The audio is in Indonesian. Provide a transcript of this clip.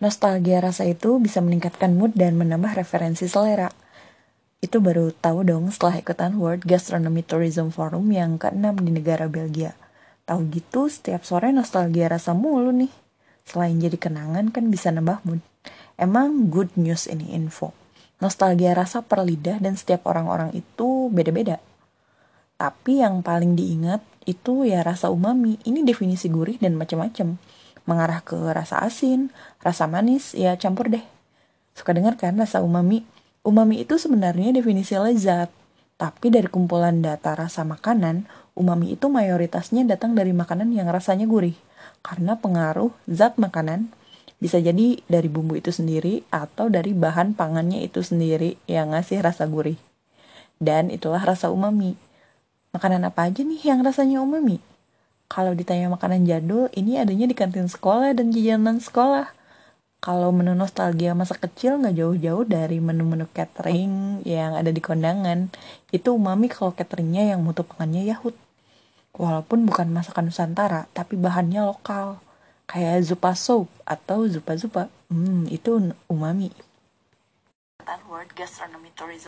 Nostalgia rasa itu bisa meningkatkan mood dan menambah referensi selera. Itu baru tahu dong setelah ikutan World Gastronomy Tourism Forum yang ke-6 di negara Belgia. Tahu gitu setiap sore nostalgia rasa mulu nih. Selain jadi kenangan kan bisa nambah mood. Emang good news ini info. Nostalgia rasa per lidah dan setiap orang-orang itu beda-beda. Tapi yang paling diingat itu ya rasa umami. Ini definisi gurih dan macam-macam mengarah ke rasa asin, rasa manis, ya campur deh. Suka dengar kan rasa umami? Umami itu sebenarnya definisi lezat, tapi dari kumpulan data rasa makanan, umami itu mayoritasnya datang dari makanan yang rasanya gurih. Karena pengaruh zat makanan bisa jadi dari bumbu itu sendiri atau dari bahan pangannya itu sendiri yang ngasih rasa gurih. Dan itulah rasa umami. Makanan apa aja nih yang rasanya umami? Kalau ditanya makanan jadul, ini adanya di kantin sekolah dan jajanan sekolah. Kalau menu nostalgia masa kecil nggak jauh-jauh dari menu-menu catering yang ada di kondangan. Itu umami kalau cateringnya yang mutu pangannya Yahut. Walaupun bukan masakan Nusantara, tapi bahannya lokal. Kayak zupa soup atau zupa-zupa. Hmm, itu umami.